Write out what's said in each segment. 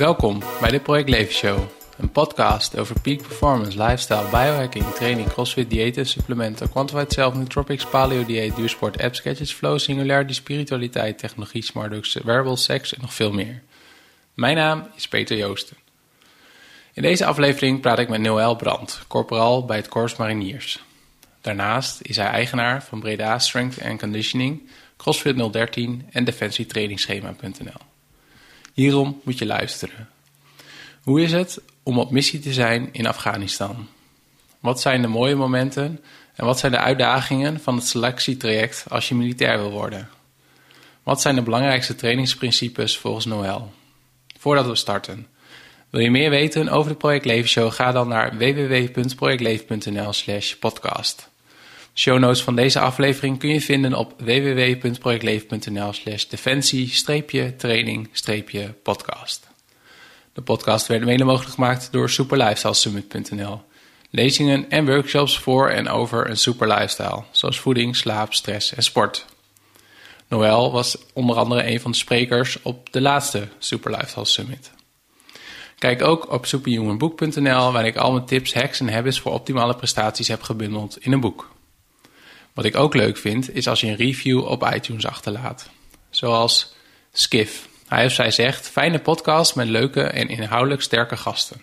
Welkom bij de Project Leven Show, een podcast over peak performance, lifestyle, biohacking, training, crossfit, diëten, supplementen, quantified self, nootropics, paleo dieet, duursport, apps, gadgets, flow, singularity, spiritualiteit, technologie, smartdogs, wearables, seks en nog veel meer. Mijn naam is Peter Joosten. In deze aflevering praat ik met Noël Brandt, corporaal bij het Corps Mariniers. Daarnaast is hij eigenaar van Breda Strength and Conditioning, CrossFit 013 en defensietrainingsschema.nl. Hierom moet je luisteren. Hoe is het om op missie te zijn in Afghanistan? Wat zijn de mooie momenten en wat zijn de uitdagingen van het selectietraject als je militair wil worden? Wat zijn de belangrijkste trainingsprincipes volgens Noël? Voordat we starten, wil je meer weten over de Project Leven Show? Ga dan naar www.projectleven.nl/slash podcast. Show notes van deze aflevering kun je vinden op www.projectleven.nl slash defensie-training-podcast. De podcast werd mede mogelijk gemaakt door superlifestylesummit.nl. Lezingen en workshops voor en over een super lifestyle, zoals voeding, slaap, stress en sport. Noël was onder andere een van de sprekers op de laatste Super Lifestyle Summit. Kijk ook op superhumanboek.nl waar ik al mijn tips, hacks en habits voor optimale prestaties heb gebundeld in een boek. Wat ik ook leuk vind, is als je een review op iTunes achterlaat. Zoals Skiff. Hij of zij zegt, fijne podcast met leuke en inhoudelijk sterke gasten.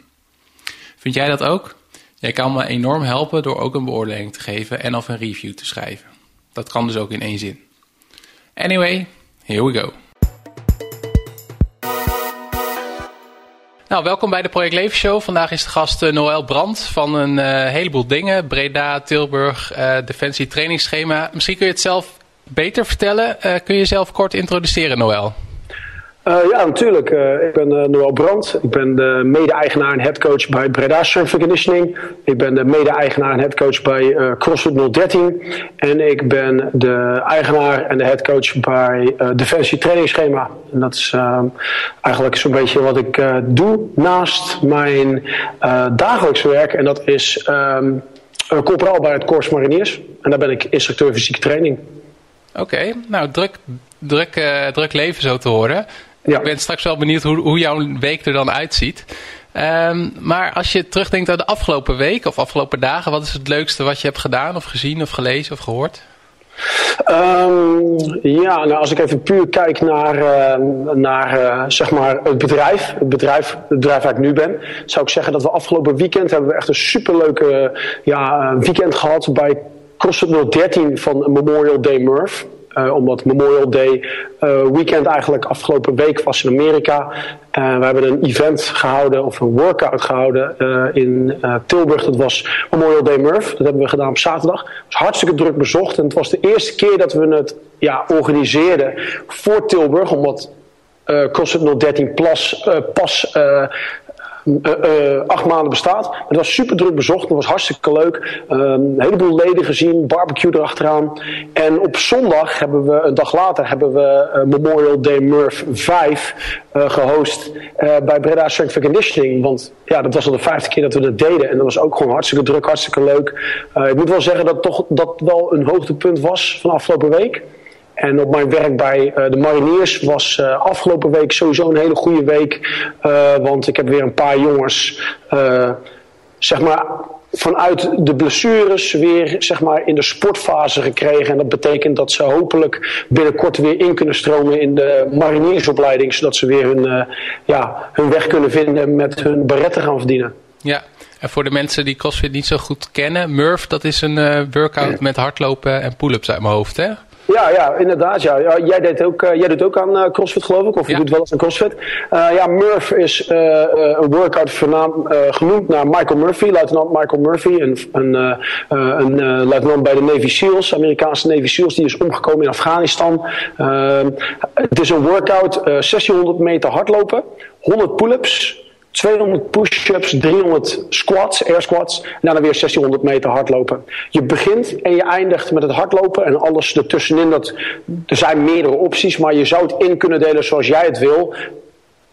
Vind jij dat ook? Jij kan me enorm helpen door ook een beoordeling te geven en of een review te schrijven. Dat kan dus ook in één zin. Anyway, here we go. Nou, welkom bij de Project Leven Show. Vandaag is de gast uh, Noël Brandt van een uh, heleboel dingen. Breda, Tilburg, uh, Defensie trainingsschema. Misschien kun je het zelf beter vertellen. kun je jezelf kort introduceren, Noël? Ja, natuurlijk. ik ben Noël Brandt. Ik ben de mede-eigenaar en headcoach bij Breda Strength Conditioning. Ik ben de mede-eigenaar en headcoach bij CrossFit 013. En ik ben de eigenaar en de headcoach bij Defensie trainingsschema. En dat is uh, eigenlijk zo'n beetje wat ik uh, doe naast mijn uh, dagelijks werk. En dat is um, corporaal bij het Corps Mariniers. En daar ben ik instructeur fysieke training. Oké, nou druk, druk, druk leven zo te horen. Ja. Ik ben straks wel benieuwd hoe, hoe jouw week er dan uitziet. Um, maar als je terugdenkt aan de afgelopen week of afgelopen dagen, wat is het leukste wat je hebt gedaan of gezien of gelezen of gehoord? Um, ja, nou als ik even puur kijk naar, uh, naar uh, zeg maar het bedrijf, het bedrijf, het bedrijf waar ik nu ben, zou ik zeggen dat we afgelopen weekend hebben we echt een superleuke ja, weekend gehad bij CrossFit 013 van Memorial Day Murph. Uh, omdat Memorial Day uh, weekend eigenlijk afgelopen week was in Amerika. Uh, we hebben een event gehouden, of een workout gehouden in Tilburg. Dat was Memorial Day Murph. Dat hebben we gedaan op zaterdag. Het was hartstikke druk bezocht. En het was de eerste keer dat we het ja, organiseerden voor Tilburg. Omdat CrossFit 013 Plus, pas uh, acht maanden bestaat. Het was super druk bezocht. Het was hartstikke leuk. Um, een heleboel leden gezien. Barbecue erachteraan. En op zondag hebben we, een dag later, hebben we uh, Memorial Day Murph 5 gehost bij Breda Strength Conditioning. Want ja, dat was al de vijfde keer dat we dat deden. En dat was ook gewoon hartstikke druk, hartstikke leuk. ik moet wel zeggen dat toch, dat wel een hoogtepunt was van afgelopen week. En op mijn werk bij uh, de Mariniers was uh, afgelopen week sowieso een hele goede week. Uh, want ik heb weer een paar jongens, zeg maar, vanuit de blessures weer zeg maar, in de sportfase gekregen. En dat betekent dat ze hopelijk binnenkort weer in kunnen stromen in de mariniersopleiding. Zodat ze weer hun, ja, hun weg kunnen vinden met hun beretten gaan verdienen. Ja, en voor de mensen die CrossFit niet zo goed kennen, Murph, dat is een workout met hardlopen en pull-ups uit mijn hoofd, hè? Ja, ja, inderdaad. Ja. ja jij, deed ook, uh, jij doet ook aan uh, CrossFit, geloof ik. Of je doet wel eens aan CrossFit. Uh, ja, Murph is een workout genoemd naar Michael Murphy, luitenant Michael Murphy. Een, een, een luitenant bij de Navy SEALs, Amerikaanse Navy SEALs. Die is omgekomen in Afghanistan. het is een workout, 1600 meter hardlopen, 100 pull-ups. 200 push-ups, 300 squats, air squats. En daarna weer 1600 meter hardlopen. Je begint en je eindigt met het hardlopen en alles ertussenin. Dat, er zijn meerdere opties, maar je zou het in kunnen delen zoals jij het wil.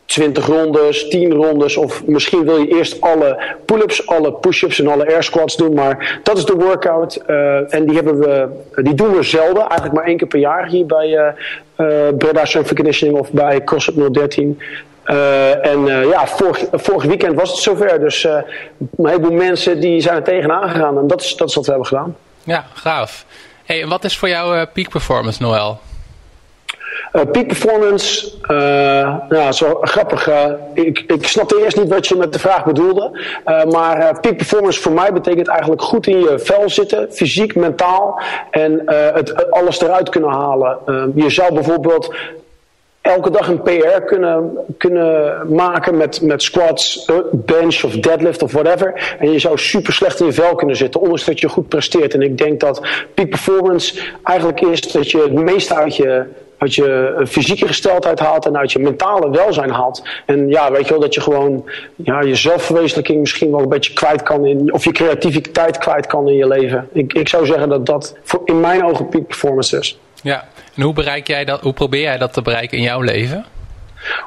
20 rondes, 10 rondes of misschien wil je eerst alle pull-ups, alle push-ups en alle air squats doen. Maar dat is de workout uh, en die, hebben we, die doen we zelden, eigenlijk maar één keer per jaar hier bij uh, Breda Strength Conditioning of bij CrossFit 013. En ja, vorig, vorig weekend was het zover. Dus een heleboel mensen die zijn er tegenaan gegaan. En dat is, dat is wat we hebben gedaan. Ja, gaaf. Hey, en wat is voor jou peak performance, Noël? Peak performance, nou, zo grappig. Ik, ik snapte eerst niet wat je met de vraag bedoelde. maar peak performance voor mij betekent eigenlijk goed in je vel zitten, fysiek, mentaal. En het, alles eruit kunnen halen. je zou bijvoorbeeld elke dag een PR kunnen, kunnen maken met, met squats, bench of deadlift of whatever. En je zou super slecht in je vel kunnen zitten, ondanks dat je goed presteert. En ik denk dat peak performance eigenlijk is dat je het meeste uit je uit je fysieke gesteldheid haalt en uit je mentale welzijn haalt. En ja, weet je wel, dat je gewoon ja, je zelfverwezenlijking misschien wel een beetje kwijt kan in, of je creativiteit kwijt kan in je leven. Ik, ik zou zeggen dat dat voor, in mijn ogen peak performance is. Ja, en hoe bereik jij dat, hoe probeer jij dat te bereiken in jouw leven?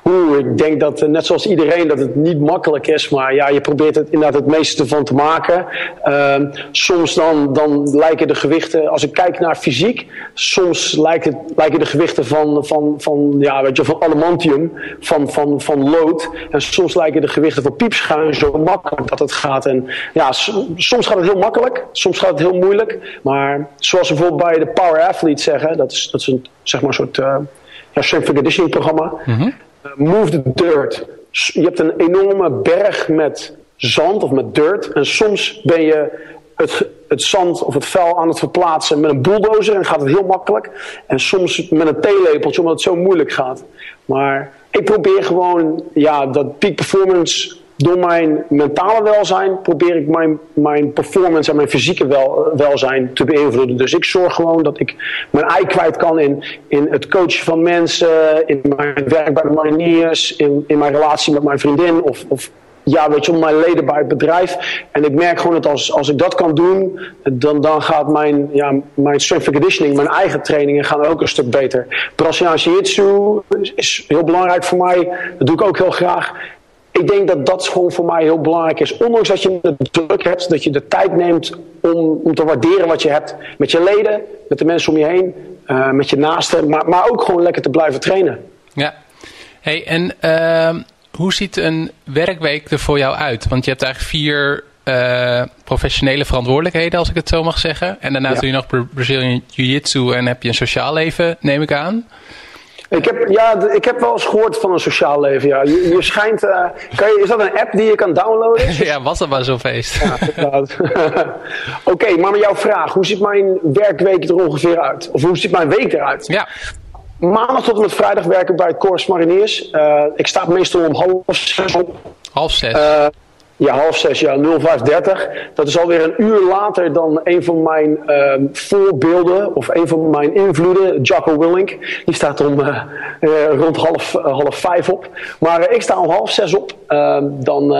Oeh, ik denk dat eh, net zoals iedereen dat het niet makkelijk is, maar ja, je probeert het inderdaad het meeste van te maken. Uh, soms dan, dan lijken de gewichten, als ik kijk naar fysiek, soms lijken, lijken de gewichten van, van, van, ja, weet je, van adamantium, van, van, van lood. En soms lijken de gewichten van piepschuim zo makkelijk dat het gaat. En ja, soms gaat het heel makkelijk, soms gaat het heel moeilijk. Maar zoals we bijvoorbeeld bij de Power Athlete zeggen, dat is, dat is een, zeg maar een soort uh, ja, conditioning programma. Mm move the dirt. Je hebt een enorme berg met zand of met dirt. En soms ben je het, het zand of het vuil aan het verplaatsen met een bulldozer en gaat het heel makkelijk. En soms met een theelepeltje omdat het zo moeilijk gaat. Maar ik probeer gewoon ja, dat peak performance door mijn mentale welzijn probeer ik mijn, mijn performance en mijn fysieke wel, welzijn te beïnvloeden. Dus ik zorg gewoon dat ik mijn ei kwijt kan in, in het coachen van mensen, in mijn werk bij de mariniers, in, in mijn relatie met mijn vriendin of, of ja, weet je, mijn leden bij het bedrijf. En ik merk gewoon dat als, als ik dat kan doen, dan, dan gaat mijn, ja, mijn strength conditioning, mijn eigen trainingen gaan ook een stuk beter. Braziliaans Jiu-Jitsu is heel belangrijk voor mij. Dat doe ik ook heel graag ik denk dat dat gewoon voor mij heel belangrijk is. Ondanks dat je het druk hebt, dat je de tijd neemt om, om te waarderen wat je hebt. Met je leden, met de mensen om je heen, uh, met je naasten. Maar, maar ook gewoon lekker te blijven trainen. Ja. Hey, en uh, hoe ziet een werkweek er voor jou uit? Want je hebt eigenlijk vier uh, professionele verantwoordelijkheden, als ik het zo mag zeggen. En daarna ja. doe je nog Brazilian Jiu-Jitsu en heb je een sociaal leven, neem ik aan. Ik heb, ja, ik heb wel eens gehoord van een sociaal leven. Ja. Je, je schijnt. Uh, kan je, is dat een app die je kan downloaden? ja, was dat maar zo'n feest. Ja, Oké, okay, maar met jouw vraag. Hoe ziet mijn werkweek er ongeveer uit? Of hoe ziet mijn week eruit? Ja. Maandag tot en met vrijdag werk ik bij het Corps Mariniers. Uh, ik sta meestal om half zes op. Half zes? Uh, ja, half zes, ja, 0530. Dat is alweer een uur later dan een van mijn uh, voorbeelden of een van mijn invloeden, Jocko Willink. Die staat om uh, uh, rond half, half vijf op. Maar ik sta om half zes op. Ehm, dan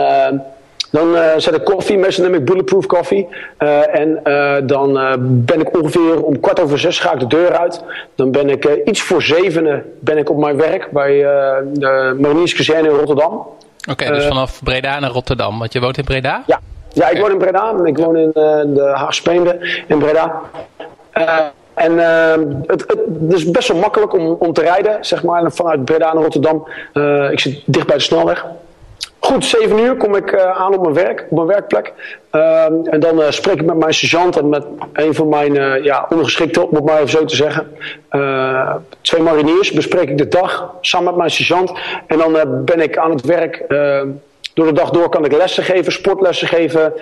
dan zet ik koffie, meestal neem ik bulletproof koffie. en dan ben ik ongeveer om kwart over zes ga ik de deur uit. Dan ben ik iets voor zevenen ben ik op mijn werk bij de Mariniers in Rotterdam. Oké, dus eh, vanaf Breda naar Rotterdam. Want je woont in Breda? Ja, ja ik woon in Breda. Ik woon in uh, de Haagspeende in Breda. Uh, en uh, het, het, is best wel makkelijk om, om te rijden, zeg maar, vanuit Breda naar Rotterdam. Uh, ik zit dicht bij de snelweg. Goed, 7 uur kom ik uh, aan op mijn werk, op mijn werkplek. Uh, en dan uh, spreek ik met mijn sergeant en met een van mijn ja, ondergeschikten, om het maar even zo te zeggen. twee mariniers bespreek ik de dag samen met mijn sergeant. En dan ben ik aan het werk. door de dag door kan ik lessen geven, sportlessen geven.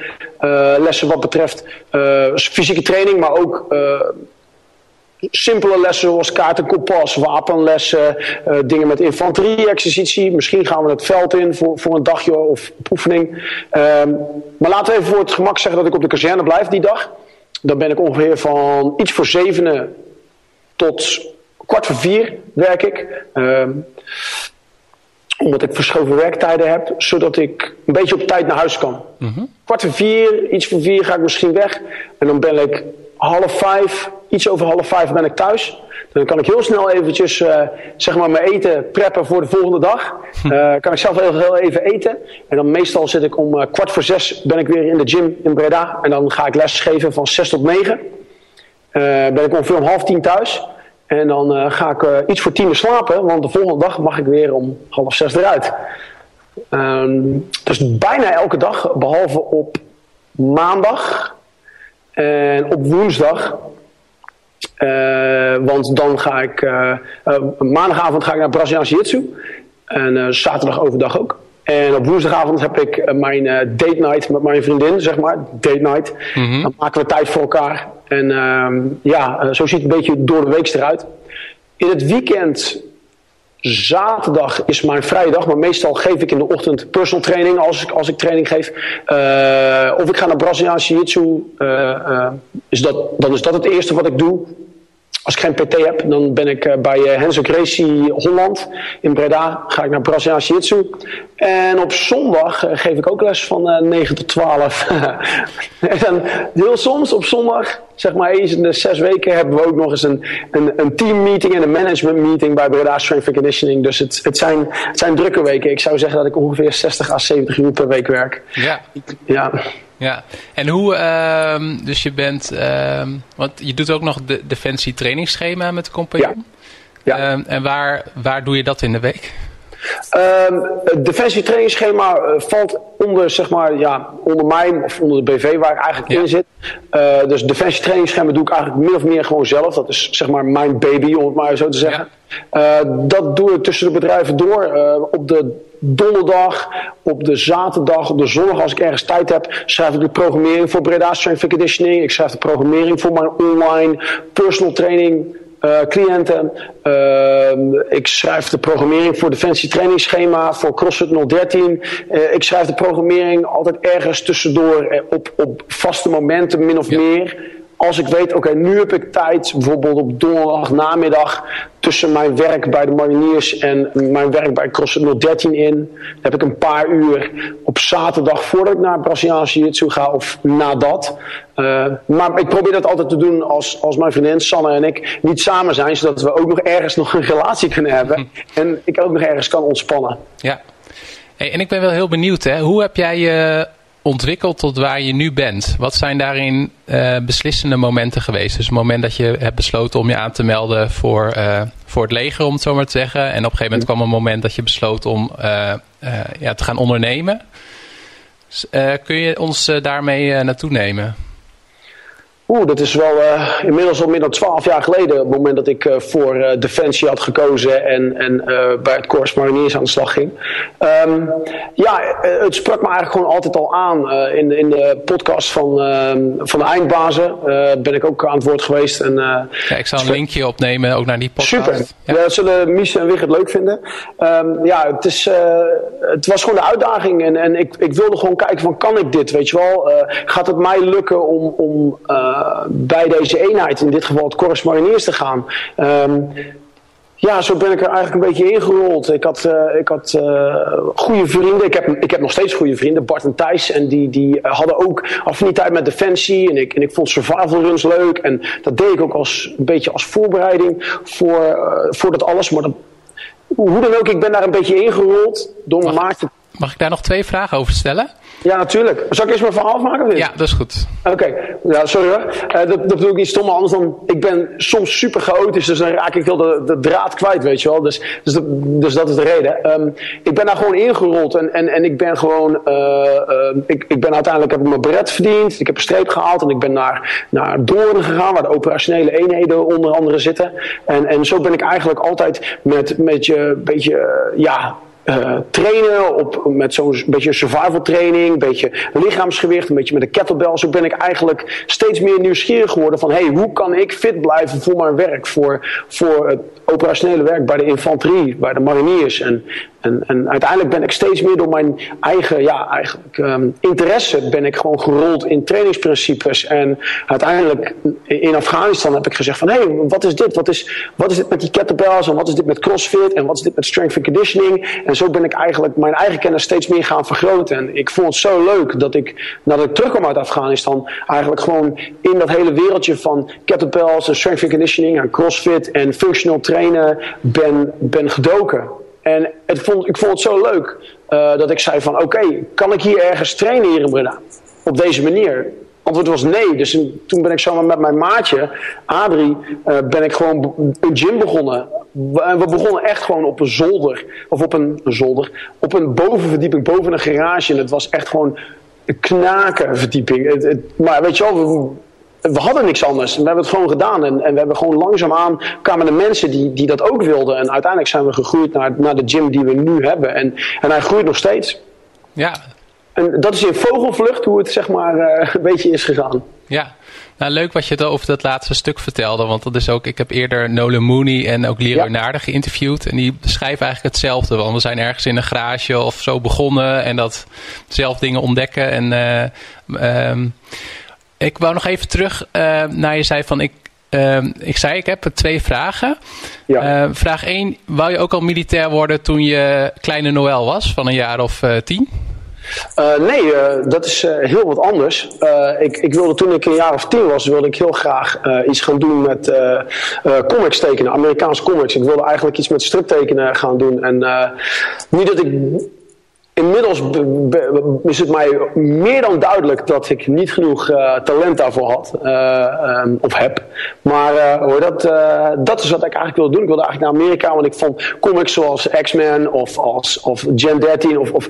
lessen wat betreft fysieke training, maar ook simpele lessen zoals kaart en kompas, wapenlessen, uh, dingen met infanterie-exercitie. Misschien gaan we het veld in voor, voor een dagje of oefening. Um, maar laten we even voor het gemak zeggen dat ik op de kazerne blijf die dag. Dan ben ik ongeveer van iets voor zevenen tot kwart voor vier werk ik. Um, omdat ik verschoven werktijden heb, zodat ik een beetje op tijd naar huis kan. Mm -hmm. Kwart voor vier, iets voor vier ga ik misschien weg. En dan ben ik half vijf, iets over half vijf ben ik thuis. Dan kan ik heel snel eventjes uh, zeg maar mijn eten preppen voor de volgende dag. Uh, kan ik zelf heel, heel, even eten. En dan meestal zit ik om uh, kwart voor zes ben ik weer in de gym in Breda. En dan ga ik lesgeven van zes tot negen. ben ik ongeveer om half tien thuis. En dan ga ik iets voor tien uur slapen, want de volgende dag mag ik weer om half zes eruit. Ehm, dus bijna elke dag, behalve op maandag en op woensdag. want dan ga ik, maandagavond ga ik naar Braziliaanse Jiu-Jitsu. En zaterdag overdag ook. En op woensdagavond heb ik eh, mijn date night met mijn vriendin, zeg maar. Date night. Mhm. Dan maken we tijd voor elkaar. En uh, ja, zo ziet het een beetje door de week eruit. In het weekend, zaterdag is mijn vrije dag. Maar meestal geef ik in de ochtend personal training als ik, als ik training geef. of ik ga naar Braziliaanse Jiu-Jitsu. is dat, dan is dat het eerste wat ik doe. Als ik geen PT heb, dan ben ik eh, bij eh, Henzo Gracie Holland in Breda. Ga ik naar Braziliaanse Jiu-Jitsu. En op zondag eh, geef ik ook les van 9 tot 12. en dan heel soms op zondag, zeg maar eens in de zes weken, hebben we ook nog eens een, een, een teammeeting en een management meeting bij Breda Strength and Conditioning. Dus het, het, zijn, het zijn drukke weken. Ik zou zeggen dat ik ongeveer 60 à 70 uur per week werk. Ja. ja. Ja, en hoe, uh, dus je bent, uh, want je doet ook nog de defensie trainingsschema met de compagnon. Ja. ja. Uh, en waar, waar doe je dat in de week? Ehm, het defensie trainingsschema eh, valt onder, zeg maar, ja, onder mij of onder de BV waar ik eigenlijk in zit. Uh, dus defensie trainingsschema doe ik eigenlijk min of meer gewoon zelf. Dat is zeg maar mijn baby, om het maar zo te zeggen. Ja. Uh, dat doe ik tussen de bedrijven door. op de donderdag, op de zaterdag, op de zondag als ik ergens tijd heb, schrijf ik de programmering voor Breda Strength Conditioning. Ik schrijf de programmering voor mijn online personal training uh, cliënten. Uh, ik schrijf de programmering voor Defensie trainingsschema voor CrossFit 013. Uh, ik schrijf de programmering altijd ergens tussendoor eh, op, op vaste momenten, min of meer als ik weet, oké, nu heb ik tijd, bijvoorbeeld op donderdag namiddag, tussen mijn werk bij de mariniers en mijn werk bij CrossFit 013 in, heb ik een paar uur op zaterdag voordat ik naar Braziliaanse Jiu-Jitsu ga of nadat. Uh, maar ik probeer dat altijd te doen als, als mijn vriendin Sanne en ik niet samen zijn, zodat we ook nog ergens nog een relatie kunnen hebben en ik ook nog ergens kan ontspannen. Ja. Hey, en ik ben wel heel benieuwd, hè? hoe heb jij je ontwikkeld tot waar je nu bent? Wat zijn daarin uh, beslissende momenten geweest? Dus het moment dat je hebt besloten om je aan te melden voor, uh, voor het leger, om het zo maar te zeggen. En op een gegeven moment kwam een moment dat je besloot om uh, ja, te gaan ondernemen. kun je ons daarmee naartoe nemen? Oeh, dat is wel uh, inmiddels al meer dan twaalf jaar geleden. Op het moment dat ik uh, voor uh, Defensie had gekozen en, en bij het Corps Mariniers aan de slag ging. Um, ja, het sprak me eigenlijk gewoon altijd al aan. in, de, in de podcast van, ehm, van de eindbazen ben ik ook aan het woord geweest. En, ja, ik zal een linkje opnemen ook naar die podcast. Super, ja. dat zullen Mies en Wig het leuk vinden. Um, ja, het, is, het was gewoon de uitdaging. En, en ik, ik wilde gewoon kijken van kan ik dit, weet je wel. gaat het mij lukken om... om eh, bij deze eenheid, in dit geval het Corps Mariniers, te gaan. Ehm, ja, zo ben ik er eigenlijk een beetje ingerold. Ik had, uh, ik had uh, goede vrienden. Ik heb, ik heb nog steeds goede vrienden, Bart en Thijs. En die, die hadden ook affiniteit met Defensie. En ik, en ik vond survival runs leuk. En dat deed ik ook als, een beetje als voorbereiding voor, uh, voor dat alles. Maar dat, hoe dan ook, ik ben daar een beetje ingerold door Maarten. Mag ik daar nog twee vragen over stellen? Ja, natuurlijk. Zal ik eerst mijn verhaal maken? Of Ja, dat is goed. Oké, ja, sorry hoor. Uh, dat, dat bedoel ik niet stom, anders dan... Ik ben soms super chaotisch, dus dan raak ik wel de, de draad kwijt, weet je wel. Dus, dus, dat, dus dat is de reden. Um, ik ben daar gewoon ingerold en, en, en ik ben gewoon... Uh, uh, ik, ik ben uiteindelijk heb ik mijn beret verdiend, ik heb een streep gehaald en ik ben naar, naar Doorn gegaan, waar de operationele eenheden onder andere zitten. En, en zo ben ik eigenlijk altijd met, met je beetje, ja uh, trainen op, met zo'n beetje survival training, een beetje lichaamsgewicht, een beetje met de kettlebell. Zo ben ik eigenlijk steeds meer nieuwsgierig geworden van hey, hoe kan ik fit blijven voor mijn werk, voor, voor het operationele werk bij de infanterie, bij de mariniers. En, en, en uiteindelijk ben ik steeds meer door mijn eigen ja, eigenlijk, um, interesse ben ik gewoon gerold in trainingsprincipes. En uiteindelijk in Afghanistan heb ik gezegd van hé, hey, wat is dit? Wat is, wat is dit met die kettlebells en wat is dit met crossfit en wat is dit met strength and conditioning? En zo ben ik eigenlijk mijn eigen kennis steeds meer gaan vergroten. En ik vond het zo leuk dat ik nadat ik terugkwam uit Afghanistan eigenlijk gewoon in dat hele wereldje van kettlebells en strength and conditioning en crossfit en functional trainen ben, ben gedoken. En het vond, ik vond het zo leuk uh, dat ik zei van oké, kan ik hier ergens trainen hier in Breda? Op deze manier. antwoord was nee. Dus toen ben ik zomaar met mijn maatje, Adrie, uh, ben ik gewoon een gym begonnen. We, we, begonnen echt gewoon op een zolder. Of op een, zolder. Op een bovenverdieping, boven een garage. En het was echt gewoon een knakenverdieping. Het, het, maar weet je wel, we, hadden niks anders. We hebben het gewoon gedaan. En, en we hebben gewoon langzaamaan kwamen de mensen die, die dat ook wilden. En uiteindelijk zijn we gegroeid naar, naar de gym die we nu hebben. En, en hij groeit nog steeds. Ja, en dat is in vogelvlucht hoe het zeg maar uh, een beetje is gegaan. Ja, nou leuk wat je het over dat laatste stuk vertelde. Want dat is ook, ik heb eerder Nolan Mooney en ook Leroy ja. Naarden geïnterviewd. En die beschrijven eigenlijk hetzelfde. Want we zijn ergens in een garage of zo begonnen. En dat zelf dingen ontdekken. En uh, um, ik wou nog even terug uh, naar je zei van ik, uh, ik zei, ik heb twee vragen. Ja. Uh, vraag 1. Wou je ook al militair worden toen je kleine Noël was, van een jaar of tien? Nee, dat is heel wat anders. ik, ik, wilde toen ik een jaar of tien was, wilde ik heel graag iets gaan doen met comics tekenen, Amerikaanse comics. Ik wilde eigenlijk iets met striptekenen gaan doen. En niet dat ik Inmiddels is het mij meer dan duidelijk dat ik niet genoeg uh, talent daarvoor had. Uh, um, of heb. Maar uh, hoor, dat, dat is wat ik eigenlijk wilde doen. Ik wilde eigenlijk naar Amerika, want ik vond comics zoals X-Men of, of Gen 13 of, of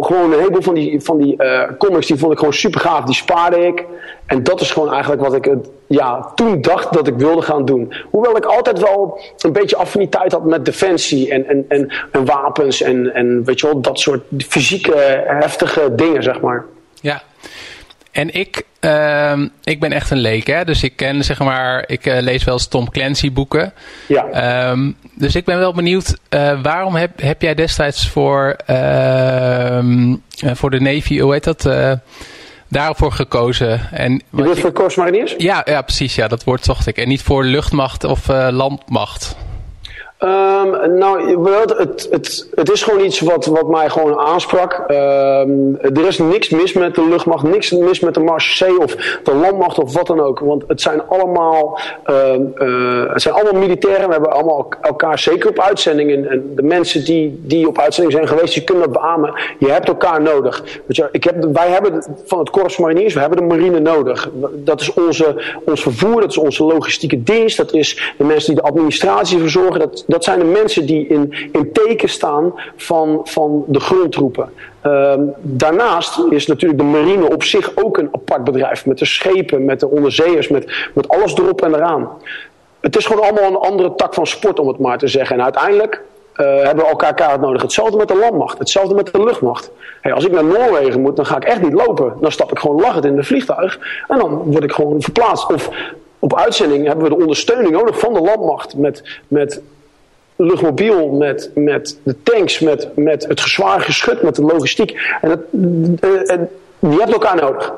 gewoon een heleboel van die, van die comics die vond ik gewoon super gaaf. Die spaarde ik. En dat is gewoon eigenlijk wat ik ja, toen dacht dat ik wilde gaan doen. Hoewel ik altijd wel een beetje affiniteit had met defensie en, en, en, en wapens en, en weet je wel, dat soort fysieke heftige dingen, zeg maar. Ja, en ik, uh, ik ben echt een leek, hè? dus ik ken zeg maar, ik uh, lees wel eens Tom Clancy boeken. Ja. Um, dus ik ben wel benieuwd, uh, waarom heb, heb jij destijds voor, uh, voor de Navy, hoe heet dat? Daarvoor gekozen. En je wilt voor Corps Mariniers? Ja, ja, precies. Ja, dat woord zocht ik. En niet voor luchtmacht of uh, landmacht. Um, nou, het, het, het is gewoon iets wat, wat mij gewoon aansprak. Um, er is niks mis met de luchtmacht, niks mis met de marechaussee of de landmacht of wat dan ook. Want het zijn allemaal, uh, het zijn allemaal militairen. We hebben allemaal elkaar zeker op uitzendingen. En de mensen die, die op uitzending zijn geweest, die kunnen dat beamen. Je hebt elkaar nodig. Ik heb, wij hebben van het Korps Mariniers, we hebben de marine nodig. Dat is onze, ons vervoer, dat is onze logistieke dienst. Dat is de mensen die de administratie verzorgen. Dat, dat zijn de mensen die in, in teken staan van, van de grondtroepen. Uh, daarnaast is natuurlijk de marine op zich ook een apart bedrijf. Met de schepen, met de onderzeeërs, met, met alles erop en eraan. Het is gewoon allemaal een andere tak van sport, om het maar te zeggen. En uiteindelijk uh, hebben we elkaar kaart nodig. Hetzelfde met de landmacht, hetzelfde met de luchtmacht. Hey, als ik naar Noorwegen moet, dan ga ik echt niet lopen. Dan stap ik gewoon lachend in de vliegtuig en dan word ik gewoon verplaatst. Of op uitzending hebben we de ondersteuning nodig van de landmacht met, met luchtmobiel, met, met de tanks, met, met het gezwaar geschut, met de logistiek. En, dat, eh, die hebben elkaar nodig.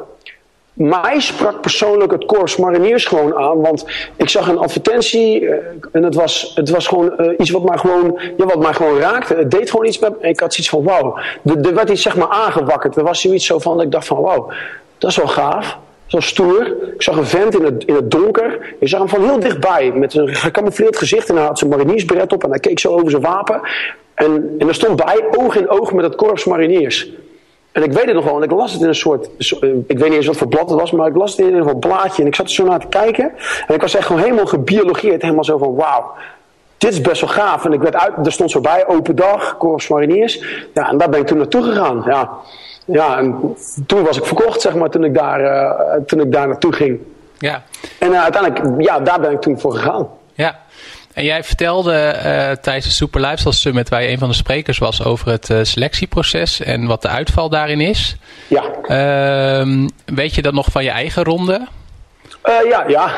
Mij sprak persoonlijk het Corps Mariniers gewoon aan, want ik zag een advertentie uh, en het was, het was gewoon uh, iets wat mij gewoon, ja, wat mij gewoon raakte. Het deed gewoon iets met me. Ik had zoiets van wauw. Er werd iets zeg maar aangewakkerd. Er was zoiets zo van dat ik dacht van wauw, dat is wel gaaf. Zo stoer. Ik zag een vent in het, in het donker. Ik zag hem van heel dichtbij. Met een gecamoufleerd gezicht. En hij had zijn mariniersberet op. En hij keek zo over zijn wapen. En, en er stond bij, oog in oog met het korps mariniers. En ik weet het nog wel, want ik las het in een soort. Eh, ik weet niet eens wat voor blad het was, maar ik las het in een blaadje. En ik zat er zo naar te kijken. En ik was echt gewoon helemaal gebiologeerd. Helemaal zo van: wauw, dit is best wel gaaf. En ik werd uit, er stond zo bij: open dag, korps mariniers. Ja, en daar ben ik toen naartoe gegaan. Ja ja, en toen was ik verkocht, zeg maar, toen ik daar, uh, toen ik daar naartoe ging. Ja. En uh, uiteindelijk, ja, daar ben ik toen voor gegaan. Ja. En jij vertelde uh, tijdens de Super Lifestyle Summit, waar je een van de sprekers was, over het selectieproces en wat de uitval daarin is. Ja. Ehm, weet je dat nog van je eigen ronde? ja, ja.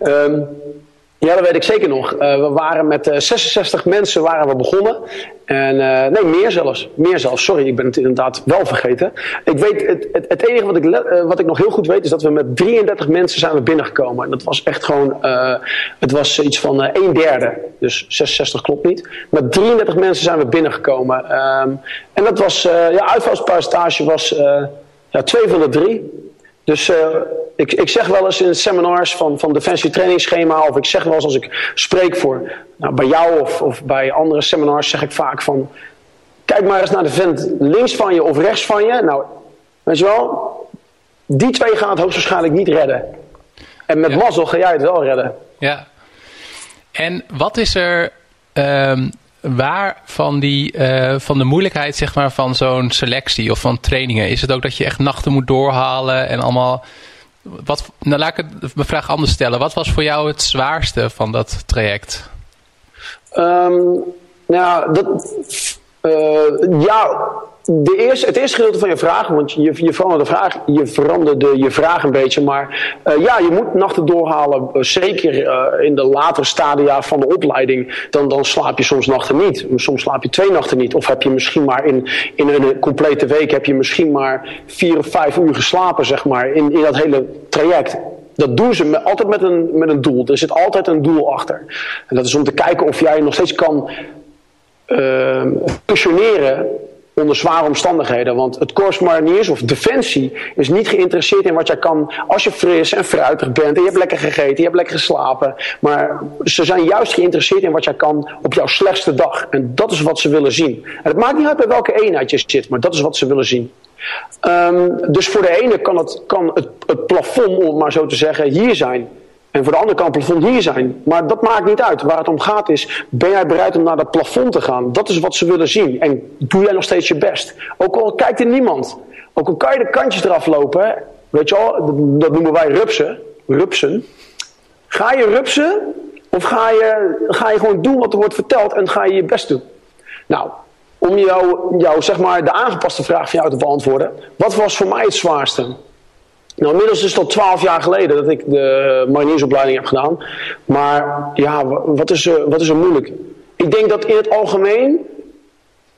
um, Ja, dat weet ik zeker nog. Uh, we waren met uh, eh, 66 mensen waren we begonnen. En uh, nee, meer zelfs. Meer zelfs. Sorry, ik ben het inderdaad wel vergeten. Ik weet, het, het, het enige wat ik, wat ik nog heel goed weet is dat we met 33 mensen zijn we binnengekomen. En dat was echt gewoon, het was iets van een derde. Dus 66 klopt niet. Met 33 mensen zijn we binnengekomen. Um, en dat was, ja, uitvalspercentage was ja, 2 van de 3. Dus ik, ik zeg wel eens in seminars van, van Defensie trainingsschema, of ik zeg wel eens als ik spreek voor nou, bij jou of, of bij andere seminars, zeg ik vaak van, kijk maar eens naar de vent links van je of rechts van je. Nou, weet je wel, Die twee gaan het hoogstwaarschijnlijk niet redden. En met ja. mazzel ga jij het wel redden. Ja. En wat is er um, waar van, die, uh, van de moeilijkheid zeg maar, van zo'n selectie of van trainingen? Is het ook dat je echt nachten moet doorhalen en allemaal... Wat, nou, laat ik mijn vraag anders stellen. Wat was voor jou het zwaarste van dat traject? Um, nou, dat, ja, de eerste, het eerste gedeelte van je vraag, want je, je veranderde de vraag, je veranderde je vraag een beetje, maar uh, ja, je moet nachten doorhalen, uh, zeker in de latere stadia van de opleiding, dan, dan slaap je soms nachten niet. Soms slaap je twee nachten niet, of heb je misschien maar in, in een complete week heb je misschien maar vier of vijf uur geslapen, zeg maar, in, in dat hele traject. Dat doen ze altijd met een, met een doel. Er zit altijd een doel achter. En dat is om te kijken of jij nog steeds kan functioneren onder zware omstandigheden. Want het Corps Mariniers of Defensie is niet geïnteresseerd in wat jij kan als je fris en fruitig bent. En je hebt lekker gegeten, je hebt lekker geslapen. Maar ze zijn juist geïnteresseerd in wat jij kan op jouw slechtste dag. En dat is wat ze willen zien. En het maakt niet uit bij welke eenheid je zit, maar dat is wat ze willen zien. Um, dus voor de ene kan, het, kan het, het plafond, om het maar zo te zeggen, hier zijn. En voor de andere kan het plafond hier zijn. Maar dat maakt niet uit. Waar het om gaat is, ben jij bereid om naar dat plafond te gaan? Dat is wat ze willen zien. En doe jij nog steeds je best? Ook al kijkt er niemand. Ook al kan je de kantjes eraf lopen. Weet je wel, dat noemen wij rupsen. Rupsen. Ga je rupsen? Of ga je, ga je gewoon doen wat er wordt verteld en ga je je best doen? Nou, om jou, jou zeg maar de aangepaste vraag van jou te beantwoorden. Wat was voor mij het zwaarste? Nou, inmiddels is het al twaalf jaar geleden dat ik de mariniersopleiding heb gedaan. Maar ja, wat is, er, wat is er moeilijk? Ik denk dat in het algemeen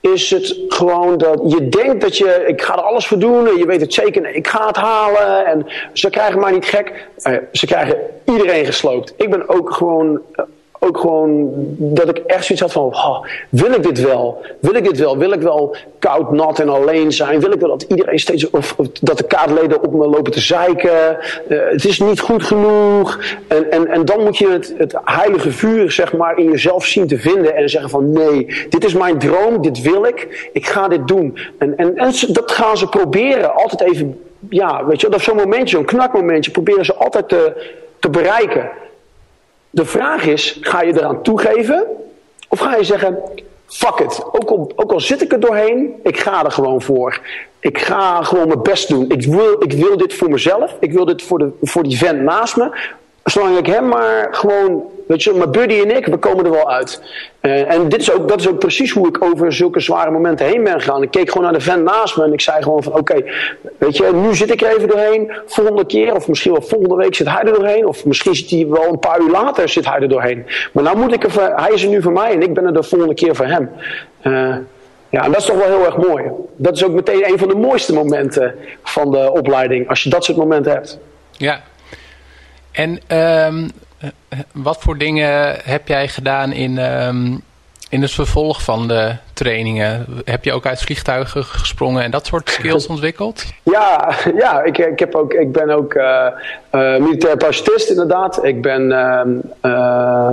is het gewoon dat je denkt dat je, ik ga er alles voor doen en je weet het zeker, ik ga het halen en ze krijgen mij niet gek. Eh, ze krijgen iedereen gesloopt. Ik ben ook gewoon ook gewoon dat ik echt zoiets had van, oh, wil ik dit wel? Wil ik dit wel? Wil ik wel koud, nat en alleen zijn? Wil ik wel dat iedereen steeds, of, dat de kaartleden op me lopen te zeiken? Uh, het is niet goed genoeg. En, en, en dan moet je het, het heilige vuur, zeg maar, in jezelf zien te vinden en zeggen van, nee, dit is mijn droom, dit wil ik, ik ga dit doen. En, en, en dat gaan ze proberen, altijd even, ja, weet je, dat zo'n momentje, zo'n knakmomentje, proberen ze altijd te, te bereiken. De vraag is, ga je eraan toegeven? Of ga je zeggen, fuck it. Ook al, ook al zit ik er doorheen, ik ga er gewoon voor. Ik ga gewoon mijn best doen. Ik wil, ik wil dit voor mezelf. Ik wil dit voor, de, voor die vent naast me zolang ik hem maar gewoon, weet je, mijn buddy en ik, we komen er wel uit. Uh, en dit is ook, dat is ook precies hoe ik over zulke zware momenten heen ben gegaan. Ik keek gewoon naar de vent naast me en ik zei gewoon van, oké, weet je, nu zit ik er even doorheen. Volgende keer, of misschien wel volgende week zit hij er doorheen. Of misschien zit hij wel een paar uur later zit hij er doorheen. Maar nou moet ik er, hij is er nu voor mij en ik ben er de volgende keer voor hem. Uh, ja, en dat is toch wel heel erg mooi. Dat is ook meteen een van de mooiste momenten van de opleiding, als je dat soort momenten hebt. Ja, en um, wat voor dingen heb jij gedaan in, um, in het vervolg van de trainingen? Heb je ook uit vliegtuigen gesprongen en dat soort skills ontwikkeld? Ja, ja ik, ik, heb ook, ik ben ook uh, uh, militair parachutist inderdaad. Ik ben... Uh,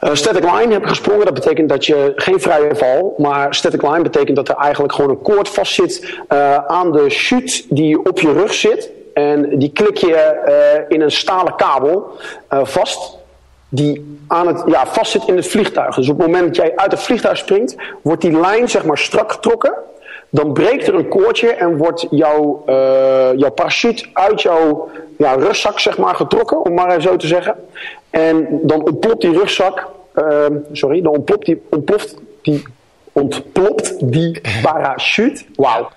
uh, static line heb ik gesprongen. Dat betekent dat je geen vrije val, maar static line betekent dat er eigenlijk gewoon een koord vast zit uh, aan de chute die op je rug zit. En die klik je uh, in een stalen kabel uh, vast. Die aan het, ja, vast zit in het vliegtuig. Dus op het moment dat jij uit het vliegtuig springt, wordt die lijn zeg maar strak getrokken. Dan breekt er een koordje en wordt jouw, uh, jouw parachute uit jouw ja, rugzak zeg maar, getrokken, om maar even zo te zeggen. En dan ontploft die rugzak, sorry, dan ontploft die, ontploft die ontplopt die parachute. Wauw,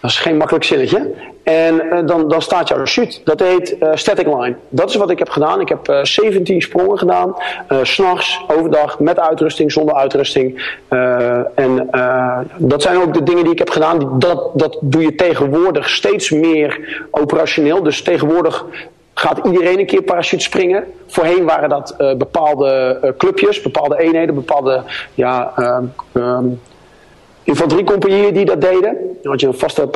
dat is geen makkelijk zinnetje. En uh, dan, dan staat jouw chute. Dat heet uh, static line. Dat is wat ik heb gedaan. Ik heb uh, 17 sprongen gedaan. S'nachts, overdag, met uitrusting, zonder uitrusting. en dat zijn ook de dingen die ik heb gedaan. Dat, dat doe je tegenwoordig steeds meer operationeel. Dus tegenwoordig gaat iedereen een keer parachute springen. Voorheen waren dat bepaalde clubjes, bepaalde eenheden, bepaalde ja, um, infanteriecompagnieën die dat deden. Dan had je een vaste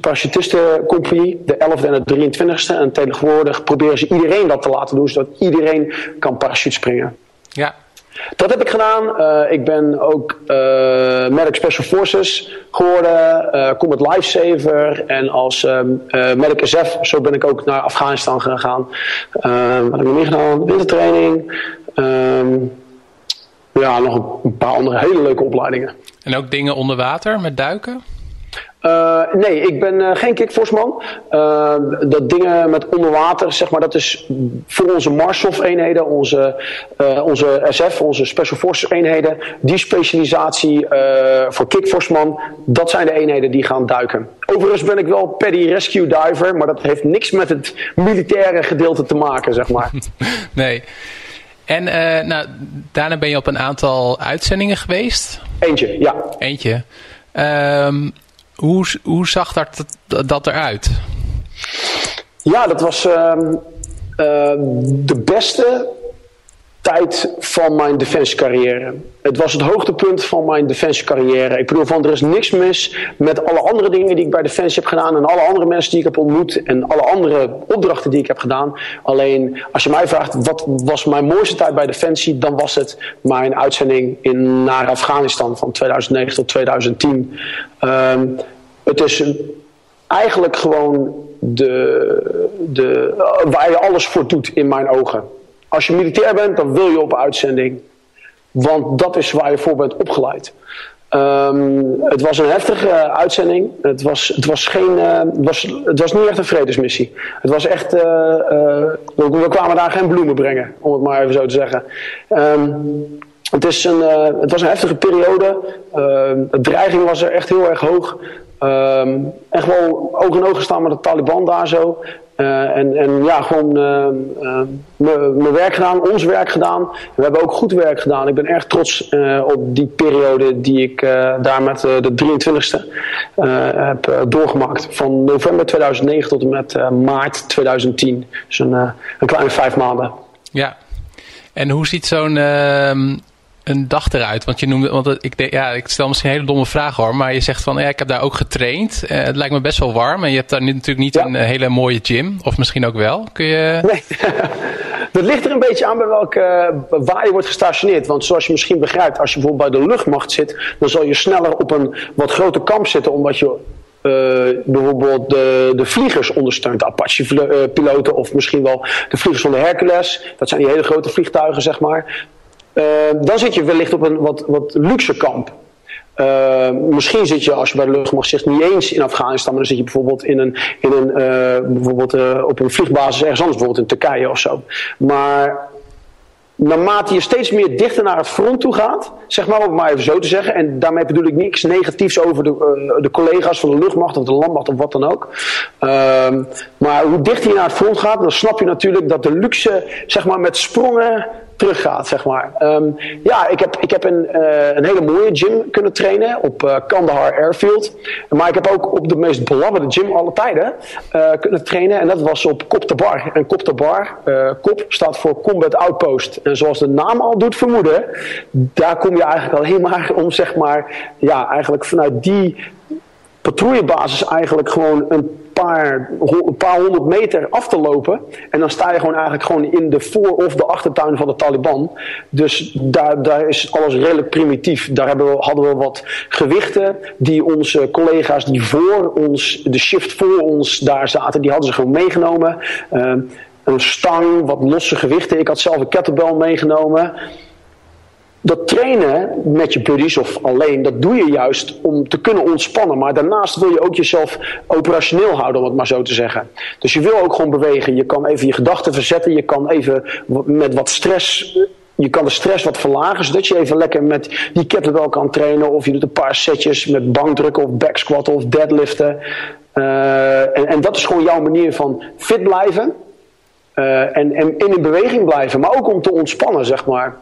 parachutistencompagnie, de 11e en de 23e. En tegenwoordig proberen ze iedereen dat te laten doen, zodat iedereen kan parachute springen. Ja. Dat heb ik gedaan. Uh, ik ben ook uh, Medic Special Forces geworden, uh, Combat Lifesaver en als Medic SF, zo ben ik ook naar Afghanistan gegaan. wat heb ik nog meer gedaan? Wintertraining. ja, nog een paar andere hele leuke opleidingen. En ook dingen onder water met duiken? Uh, nee, ik ben uh, geen kickforceman. Uh, dat dingen met onderwater, zeg maar, dat is voor onze Marshof-eenheden, onze, onze SF, onze Special Forces eenheden. Die specialisatie voor kickforceman, dat zijn de eenheden die gaan duiken. Overigens ben ik wel Paddy Rescue Diver, maar dat heeft niks met het militaire gedeelte te maken, zeg maar. nee. En nou, daarna ben je op een aantal uitzendingen geweest? Eentje, ja. Eentje. Um, hoe, hoe zag dat, dat eruit? Ja, dat was uh, uh, de beste tijd van mijn defensiecarrière. Het was het hoogtepunt van mijn defensiecarrière. Ik bedoel, van er is niks mis met alle andere dingen die ik bij Defensie heb gedaan. En alle andere mensen die ik heb ontmoet. En alle andere opdrachten die ik heb gedaan. Alleen, als je mij vraagt, wat was mijn mooiste tijd bij Defensie? Dan was het mijn uitzending in, naar Afghanistan van 2009 tot 2010. Um, ehm, het is eigenlijk gewoon de, de, waar je alles voor doet in mijn ogen. Als je militair bent, dan wil je op uitzending. Want dat is waar je voor bent opgeleid. Um, het was een heftige uh, uitzending. Het was, het, was geen, uh, het, was, het was niet echt een vredesmissie. Het was echt. Uh, we, we, kwamen daar geen bloemen brengen, om het maar even zo te zeggen. Um, het, is een, het was een heftige periode. de dreiging was er echt heel erg hoog. Um, en gewoon oog in oog staan met de Taliban daar zo. Uh, en, en ja, gewoon uh, uh, mijn werk gedaan, ons werk gedaan. We hebben ook goed werk gedaan. Ik ben erg trots op die periode die ik daar met de 23ste heb doorgemaakt. Van november 2009 tot en met maart 2010. Dus een, een kleine vijf maanden. Ja, en hoe ziet zo'n ehm, een dag eruit? Want je noemde, want ik, ja, ik stel misschien een hele domme vraag hoor, maar je zegt van ja, ik heb daar ook getraind. Uh, het lijkt me best wel warm en je hebt daar natuurlijk niet een hele mooie gym, of misschien ook wel. Kun je. Nee. Dat ligt er een beetje aan bij welke, waar je wordt gestationeerd. Want zoals je misschien begrijpt, als je bijvoorbeeld bij de luchtmacht zit, dan zal je sneller op een wat groter kamp zitten, omdat je uh, bijvoorbeeld de, de vliegers ondersteunt, de Apache-piloten of misschien wel de vliegers van de Hercules. Dat zijn die hele grote vliegtuigen, zeg maar. Uh, dan zit je wellicht op een wat, wat luxe kamp. Uh, misschien zit je, als je bij de luchtmacht zegt, niet eens in Afghanistan, maar dan zit je bijvoorbeeld, in een, in een, uh, bijvoorbeeld uh, op een vliegbasis ergens anders, bijvoorbeeld in Turkije of zo. Maar naarmate je steeds meer dichter naar het front toe gaat, zeg maar, om het maar even zo te zeggen, en daarmee bedoel ik niks negatiefs over de, uh, de collega's van de luchtmacht of de landmacht of wat dan ook. Uh, maar hoe dichter je naar het front gaat, dan snap je natuurlijk dat de luxe, zeg maar, met sprongen teruggaat, zeg maar. Um, ja, ik heb, ik heb een, uh, een hele mooie gym kunnen trainen op uh, Kandahar Airfield. Maar ik heb ook op de meest belabberde gym alle tijden uh, kunnen trainen. En dat was op Kop Bar. En Kop Bar, Kop staat voor Combat Outpost. En zoals de naam al doet vermoeden, daar kom je eigenlijk alleen maar om, zeg maar, ja, eigenlijk vanuit die patrouillebasis eigenlijk gewoon een paar, een paar honderd meter af te lopen. En dan sta je gewoon eigenlijk gewoon in de voor- of de achtertuin van de Taliban. Dus daar, daar is alles redelijk primitief. Daar hebben we, hadden we wat gewichten die onze collega's die voor ons, de shift voor ons daar zaten, die hadden ze gewoon meegenomen. Uh, een stang, wat losse gewichten. Ik had zelf een kettlebell meegenomen dat trainen met je buddies of alleen, dat doe je juist om te kunnen ontspannen. Maar daarnaast wil je ook jezelf operationeel houden, om het maar zo te zeggen. Dus je wil ook gewoon bewegen. Je kan even je gedachten verzetten. Je kan even met wat stress je kan de stress wat verlagen, zodat je even lekker met die kettlebell kan trainen. Of je doet een paar setjes met bankdrukken of backsquatten of deadliften. Uh, en, en, dat is gewoon jouw manier van fit blijven. Uh, en, en in beweging blijven, maar ook om te ontspannen, zeg maar.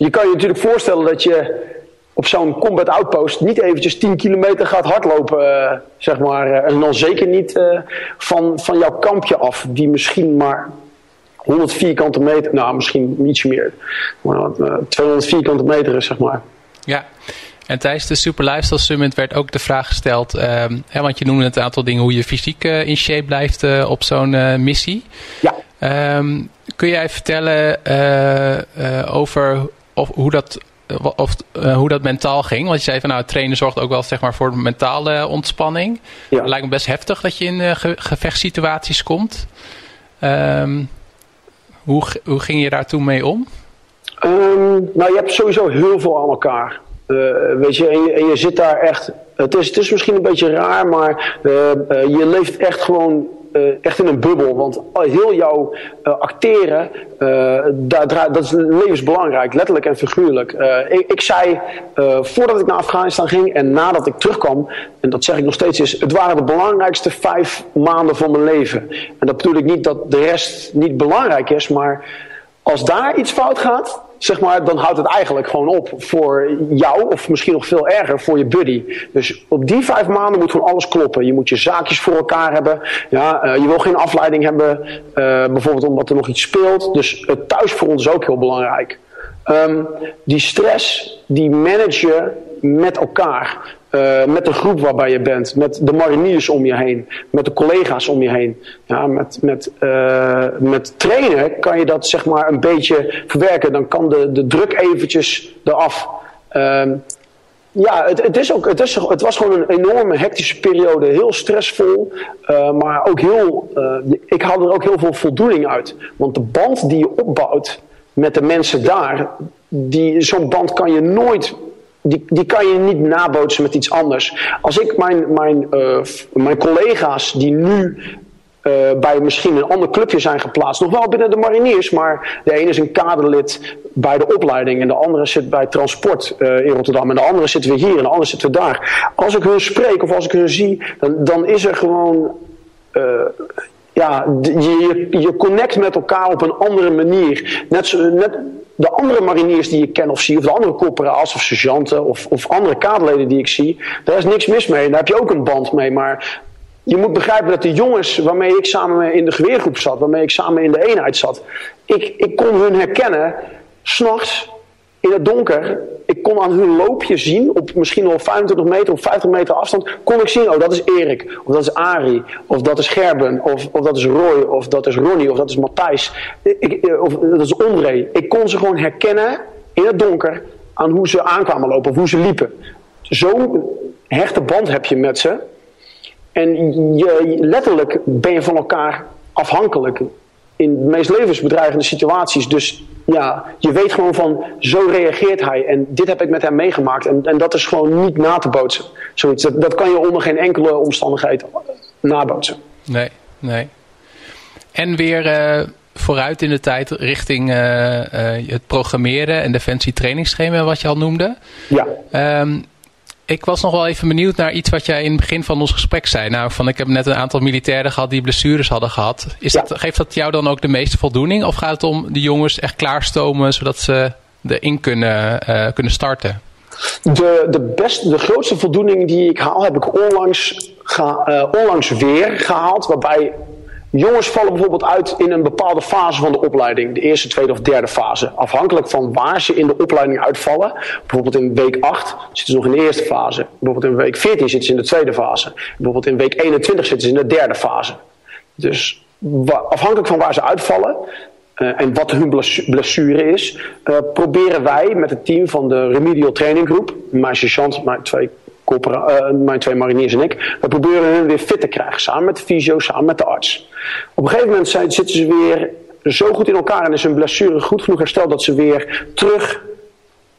Je kan je natuurlijk voorstellen dat je op zo'n combat outpost niet eventjes 10 kilometer gaat hardlopen, uh, zeg maar. Uh, en dan zeker niet uh, van, van jouw kampje af, die misschien maar 100 vierkante meter, nou misschien ietsje meer, maar 200 vierkante meter is, zeg maar. Ja. En tijdens de Super Lifestyle Summit werd ook de vraag gesteld, ehm, hè, want je noemde het een aantal dingen, hoe je fysiek in shape blijft op zo'n missie. Ja. Um, kun jij vertellen over of hoe dat of, uh, hoe dat mentaal ging. Want je zei van nou, trainen zorgt ook wel zeg maar, voor mentale ontspanning. Ja. Het lijkt me best heftig dat je in uh, ge gevechtssituaties komt. Um, hoe, hoe ging je daar toen mee om? Um, nou, je hebt sowieso heel veel aan elkaar. Uh, weet je, en je, en je, zit daar echt. Het is, het is misschien een beetje raar, maar je leeft echt gewoon uh, echt in een bubbel. Want heel jouw uh, acteren, daar, dat is levensbelangrijk, letterlijk en figuurlijk. Ik, ik, zei voordat ik naar Afghanistan ging en nadat ik terugkwam, en dat zeg ik nog steeds, is het waren de belangrijkste vijf maanden van mijn leven. En dat bedoel ik niet dat de rest niet belangrijk is, maar als daar iets fout gaat, zeg maar, dan houdt het eigenlijk gewoon op voor jou, of misschien nog veel erger, voor je buddy. Dus op die vijf maanden moet gewoon alles kloppen. Je moet je zaakjes voor elkaar hebben. Ja, uh, je wil geen afleiding hebben, uh, bijvoorbeeld omdat er nog iets speelt. Dus het thuis voor ons is ook heel belangrijk. Um, die stress, die manage je met elkaar. Uh, met de groep waarbij je bent, met de mariniers om je heen, met de collega's om je heen. Ja, met, met, uh, met trainen kan je dat zeg maar een beetje verwerken. Dan kan de, de druk eventjes eraf. Uh, ja, het, het, is ook, het, is, het was gewoon een enorme hectische periode. Heel stressvol, uh, maar ook heel. ik haal er ook heel veel voldoening uit. Want de band die je opbouwt met de mensen daar, zo'n band kan je nooit die, die kan je niet nabootsen met iets anders. Als ik mijn, mijn, uh, mijn collega's die nu uh, bij misschien een ander clubje zijn geplaatst, nog wel binnen de mariniers, maar de ene is een kaderlid bij de opleiding en de andere zit bij transport uh, in Rotterdam en de andere zitten we hier en de andere zitten we daar. Als ik hun spreek of als ik hun zie, dan, dan is er gewoon ja, je, je connect met elkaar op een andere manier. Net, net de andere mariniers die ik ken of zie, of de andere corporaals of sergeanten of, of andere kaderleden die ik zie, daar is niks mis mee. Daar heb je ook een band mee. Maar je moet begrijpen dat de jongens waarmee ik samen in de geweergroep zat, waarmee ik samen in de eenheid zat, ik, ik kon hun herkennen, s'nachts, in het donker, ik kon aan hun loopje zien, op misschien wel 25 meter of 50 meter afstand, kon ik zien, oh dat is Erik, of dat is Ari, of dat is Gerben, of, of dat is Roy, of dat is Ronnie, of dat is Matthijs, eh, of dat is André. Ik kon ze gewoon herkennen in het donker aan hoe ze aankwamen lopen, of hoe ze liepen. Zo'n hechte band heb je met ze. En je, letterlijk ben je van elkaar afhankelijk in de meest levensbedreigende situaties. Dus ja, je weet gewoon van, zo reageert hij. En dit heb ik met hem meegemaakt. En, en dat is gewoon niet na te bootsen. Zoiets. Dat, dat kan je onder geen enkele omstandigheid nabootsen. Nee, nee. En weer uh, vooruit in de tijd richting uh, uh, het programmeren en defensie trainingsschema wat je al noemde. Ja. Um, ik was nog wel even benieuwd naar iets wat jij in het begin van ons gesprek zei. Nou, van ik heb net een aantal militairen gehad die blessures hadden gehad. Is dat, geeft dat jou dan ook de meeste voldoening? Of gaat het om de jongens echt klaarstomen zodat ze erin kunnen, uh, kunnen starten? De, de, beste, de grootste voldoening die ik haal, heb ik onlangs, ga, uh, onlangs weer gehaald. Waarbij Jongens vallen bijvoorbeeld uit in een bepaalde fase van de opleiding, de eerste, tweede of derde fase. Afhankelijk van waar ze in de opleiding uitvallen. Bijvoorbeeld in week 8 zitten ze nog in de eerste fase. Bijvoorbeeld in week 14 zitten ze in de tweede fase. Bijvoorbeeld in week 21 zitten ze in de derde fase. Dus afhankelijk van waar ze uitvallen uh, en wat hun blessure is, uh, proberen wij met het team van de Remedial Training Group, mijn sergeant, mijn twee uh, mijn twee mariniers en ik, we proberen hen weer fit te krijgen. Samen met de fysio, samen met de arts. Op een gegeven moment zijn, zitten ze weer zo goed in elkaar en is hun blessure goed genoeg hersteld dat ze weer terug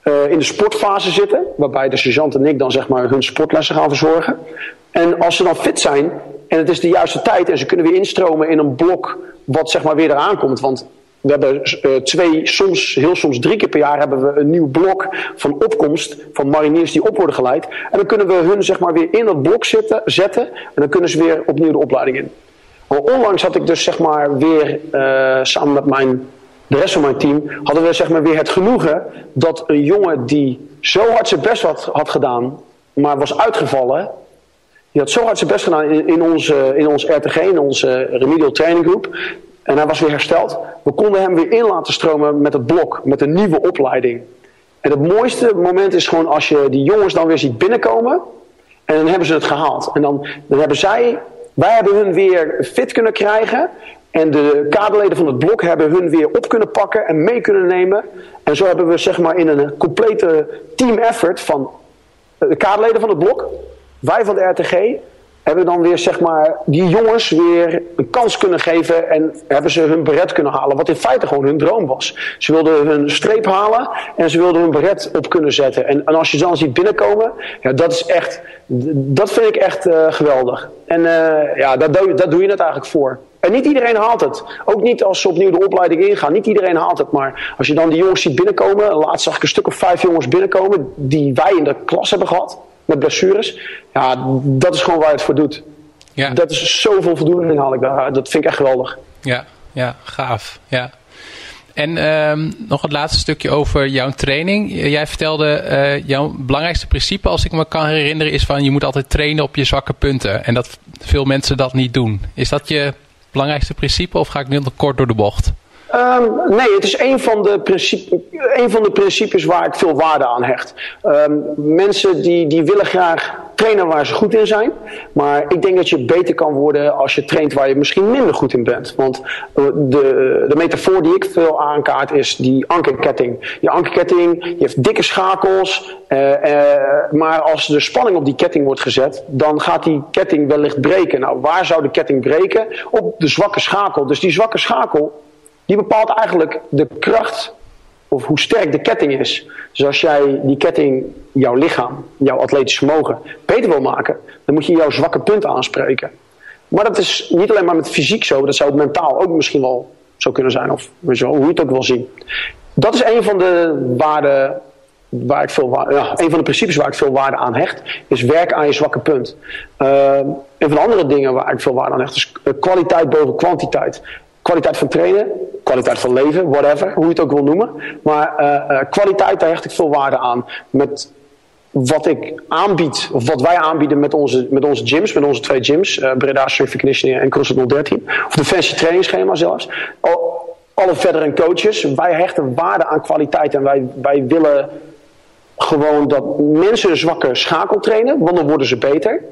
uh, in de sportfase zitten. Waarbij de sergeant en ik dan zeg maar hun sportlessen gaan verzorgen. En als ze dan fit zijn en het is de juiste tijd en ze kunnen weer instromen in een blok wat zeg maar weer eraan komt. Want we hebben uh, twee, soms, heel soms drie keer per jaar hebben we een nieuw blok van opkomst van mariniers die op worden geleid. En dan kunnen we hun zeg maar weer in dat blok zitten, zetten en dan kunnen ze weer opnieuw de opleiding in. Maar onlangs had ik dus zeg maar weer uh, samen met mijn, de rest van mijn team, hadden we zeg maar weer het genoegen dat een jongen die zo hard zijn best had, had gedaan, maar was uitgevallen, die had zo hard zijn best gedaan in, in, onze, in ons RTG, in onze remedial training group. En hij was weer hersteld. We konden hem weer in laten stromen met het blok, met een nieuwe opleiding. En het mooiste moment is gewoon als je die jongens dan weer ziet binnenkomen. En dan hebben ze het gehaald. En dan, dan hebben zij, wij hebben hun weer fit kunnen krijgen. En de kaderleden van het blok hebben hun weer op kunnen pakken en mee kunnen nemen. En zo hebben we zeg maar in een complete team effort van de kaderleden van het blok, wij van de RTG, hebben dan weer zeg maar die jongens weer een kans kunnen geven en hebben ze hun beret kunnen halen. Wat in feite gewoon hun droom was. Ze wilden hun streep halen en ze wilden hun beret op kunnen zetten. En, en als je dan ziet binnenkomen, ja, dat is echt, dat vind ik echt uh, geweldig. En uh, ja, daar daar doe je het eigenlijk voor. En niet iedereen haalt het. Ook niet als ze opnieuw de opleiding ingaan. Niet iedereen haalt het. Maar als je dan die jongens ziet binnenkomen. Laatst zag ik een stuk of vijf jongens binnenkomen. Die wij in de klas hebben gehad. Met blessures. Ja, dat is gewoon waar het voor doet. Ja. Dat is zoveel voldoening haal ik daar. Dat vind ik echt geweldig. Ja, ja gaaf. Ja. En um, nog het laatste stukje over jouw training. Jij vertelde uh, jouw belangrijkste principe, als ik me kan herinneren, is van je moet altijd trainen op je zwakke punten. En dat veel mensen dat niet doen. Is dat je belangrijkste principe of ga ik nu nog kort door de bocht? Um, nee, het is een van, de principe, een van de principes waar ik veel waarde aan hecht. Um, mensen die, die willen graag trainen waar ze goed in zijn. Maar ik denk dat je beter kan worden als je traint waar je misschien minder goed in bent. Want uh, de, de metafoor die ik veel aankaart is die ankerketting. Die ankerketting die heeft dikke schakels. Uh, uh, maar als de spanning op die ketting wordt gezet, dan gaat die ketting wellicht breken. Nou, waar zou de ketting breken? Op de zwakke schakel. Dus die zwakke schakel die bepaalt eigenlijk de kracht of hoe sterk de ketting is. Dus als jij die ketting, jouw lichaam, jouw atletisch vermogen beter wil maken, dan moet je jouw zwakke punten aanspreken. Maar dat is niet alleen maar met fysiek zo, dat zou mentaal ook misschien wel zo kunnen zijn, of hoe je het ook wil zien. Dat is een van de waarden waar ik veel ja, een van de principes waar ik veel waarde aan hecht, is werk aan je zwakke punt. Uh, een van de andere dingen waar ik veel waarde aan hecht, is kwaliteit boven kwantiteit kwaliteit van trainen, kwaliteit van leven, whatever, hoe je het ook wil noemen. Maar uh, uh, kwaliteit, daar hecht ik veel waarde aan. Met wat ik aanbied, of wat wij aanbieden met onze, met onze gyms, met onze twee gyms, uh, Breda Strength Conditioning en CrossFit 013, of de fancy trainingsschema zelfs. Al, alle verdere coaches, wij hechten waarde aan kwaliteit en wij, wij willen gewoon dat mensen zwakke schakel trainen, want dan worden ze beter.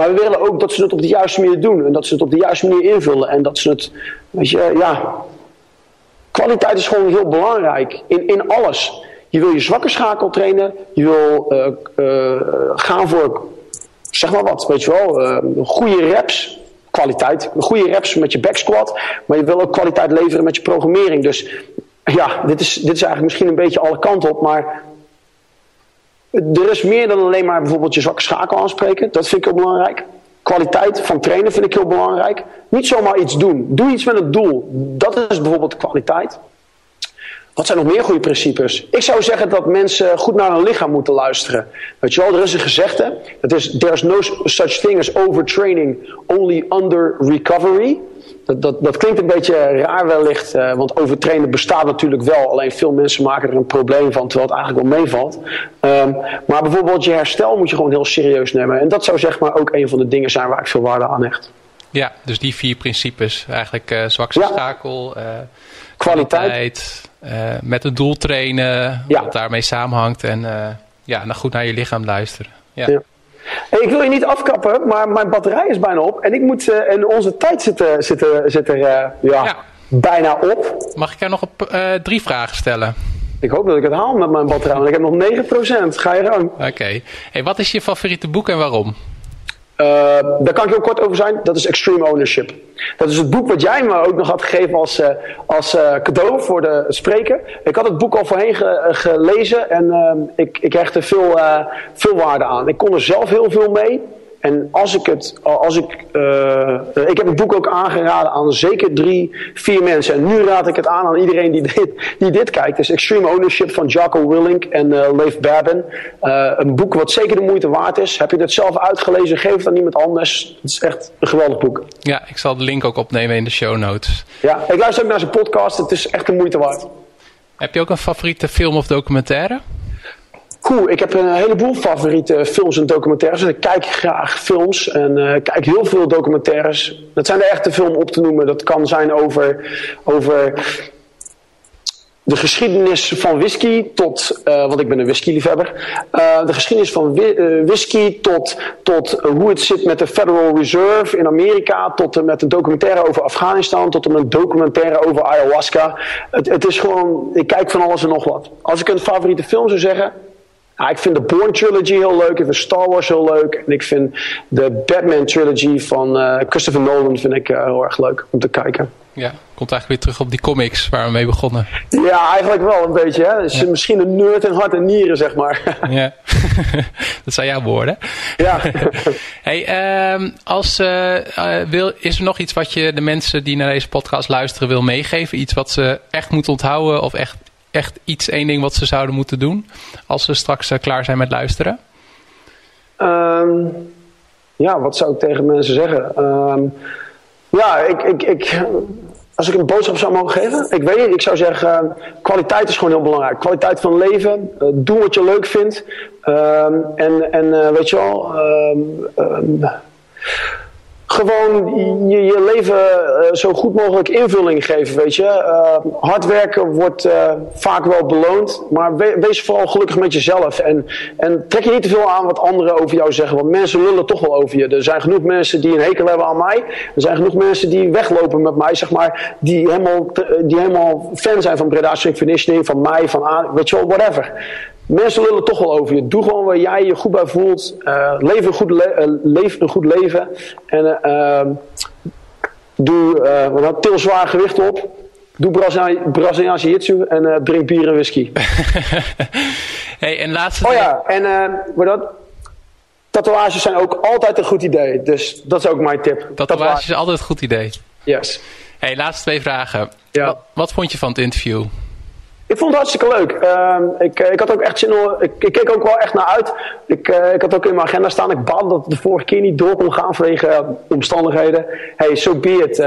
Maar we willen ook dat ze het op de juiste manier doen. En dat ze het op de juiste manier invullen. En dat ze het, weet je, ja. Kwaliteit is gewoon heel belangrijk. In, in alles. Je wil je zwakke schakel trainen. Je wil uh, uh, gaan voor, zeg maar wat, weet je wel, uh, goede reps. Kwaliteit. Goede reps met je back squat. Maar je wil ook kwaliteit leveren met je programmering. Dus ja, dit is, dit is eigenlijk misschien een beetje alle kanten op. Maar er is meer dan alleen maar bijvoorbeeld je zwakke schakel aanspreken. Dat vind ik heel belangrijk. Kwaliteit van trainen vind ik heel belangrijk. Niet zomaar iets doen. Doe iets met een doel. Dat is bijvoorbeeld kwaliteit. Wat zijn nog meer goede principes? Ik zou zeggen dat mensen goed naar hun lichaam moeten luisteren. Weet je wel, er is een gezegde. Dat is, there's no such thing as overtraining, only under recovery. Dat, dat, dat klinkt een beetje raar wellicht, uh, want overtrainen bestaat natuurlijk wel. Alleen veel mensen maken er een probleem van, terwijl het eigenlijk wel meevalt. Um, maar bijvoorbeeld je herstel moet je gewoon heel serieus nemen. En dat zou zeg maar ook een van de dingen zijn waar ik veel waarde aan hecht. Ja, dus die vier principes. Eigenlijk uh, zwakste ja. schakel, uh, kwaliteit, kwaliteit met het doel trainen, ja. wat daarmee samenhangt. En ja, dan goed naar je lichaam luisteren. ja. ja. Hey, ik wil je niet afkappen, maar mijn batterij is bijna op. En ik moet, uh, en onze tijd zit, zit, zit er uh, ja, ja, bijna op. Mag ik er nog op, uh, drie vragen stellen? Ik hoop dat ik het haal met mijn batterij, want ik heb nog 9%. Ga je gang. Oké. Okay. Hey, wat is je favoriete boek en waarom? Uh, daar kan ik heel kort over zijn. Dat is Extreme Ownership. Dat is het boek wat jij me ook nog had gegeven als, uh, als uh, cadeau voor de spreker. Ik had het boek al voorheen ge gelezen en ik, ik hecht er veel, veel waarde aan. Ik kon er zelf heel veel mee. En als ik het, als ik, uh, ik heb het boek ook aangeraden aan zeker drie, vier mensen. En nu raad ik het aan aan iedereen die dit, die dit kijkt. Het is Extreme Ownership van Jocko Willink en uh, Leif Babin. Uh, een boek wat zeker de moeite waard is. Heb je het zelf uitgelezen? Geef het aan iemand anders. Het is echt een geweldig boek. Ja, ik zal de link ook opnemen in de show notes. Ja, ik luister ook naar zijn podcast. Het is echt de moeite waard. Heb je ook een favoriete film of documentaire? Ik heb een heleboel favoriete films en documentaires. Ik kijk graag films en uh, kijk heel veel documentaires. Dat zijn de echte film op te noemen. Dat kan zijn over, over de geschiedenis van whisky tot, uh, want ik ben een whiskyliefhebber, uh, de geschiedenis van whisky tot, tot hoe het zit met de Federal Reserve in Amerika, tot met een documentaire over Afghanistan, tot een documentaire over ayahuasca. Het, het is gewoon, ik kijk van alles en nog wat. Als ik een favoriete film zou zeggen, ik vind de Bourne Trilogy heel leuk. Ik vind Star Wars heel leuk. En ik vind de Batman Trilogy van uh, Christopher Nolan vind ik, uh, heel erg leuk om te kijken. Ja, komt eigenlijk weer terug op die comics waar we mee begonnen. Ja, eigenlijk wel een beetje. Hè? Dus misschien een nerd in hart en nieren, zeg maar. ja, dat zijn jouw woorden. Ja. hey, um, als, uh, wil, is er nog iets wat je de mensen die naar deze podcast luisteren wil meegeven? Iets wat ze echt moeten onthouden of echt echt iets, één ding wat ze zouden moeten doen als ze straks uh, klaar zijn met luisteren? Um, ja, wat zou ik tegen mensen zeggen? Um, ja, ik, ik, ik, als ik een boodschap zou mogen geven, ik weet niet, ik zou zeggen, kwaliteit is gewoon heel belangrijk. Kwaliteit van leven, uh, doe wat je leuk vindt. Um, en en weet je wel, gewoon je, je leven uh, zo goed mogelijk invulling geven, weet je. Uh, hard werken wordt uh, vaak wel beloond, maar we, wees vooral gelukkig met jezelf. En, en trek je niet te veel aan wat anderen over jou zeggen, want mensen lullen toch wel over je. Er zijn genoeg mensen die een hekel hebben aan mij. Er zijn genoeg mensen die weglopen met mij, zeg maar, die helemaal, die helemaal fan zijn van Breda Conditioning, van mij, van aan, weet je wel, whatever. Mensen lullen toch wel over je. Doe gewoon waar jij je goed bij voelt. Uh, leef, een goed uh, leef een goed leven. En uh, doe uh, til zwaar gewicht op. Doe Braziliaanse jitsu en drink bier en whisky. hey, en laatste... Oh ja, en maar dat... Tatoeages zijn ook altijd een goed idee. Dus dat is ook mijn tip. Tatoeages Tatoeage. is altijd een goed idee. Yes. Hey, laatste twee vragen. Ja. Wat, wat vond je van het interview? Ik vond het hartstikke leuk. Uh, ik, ik had ook echt zin om. Ik, ik, keek ook wel echt naar uit. Ik, uh, ik had ook in mijn agenda staan. Ik bad dat het de vorige keer niet door kon gaan vanwege uh, omstandigheden. Hey, so be it.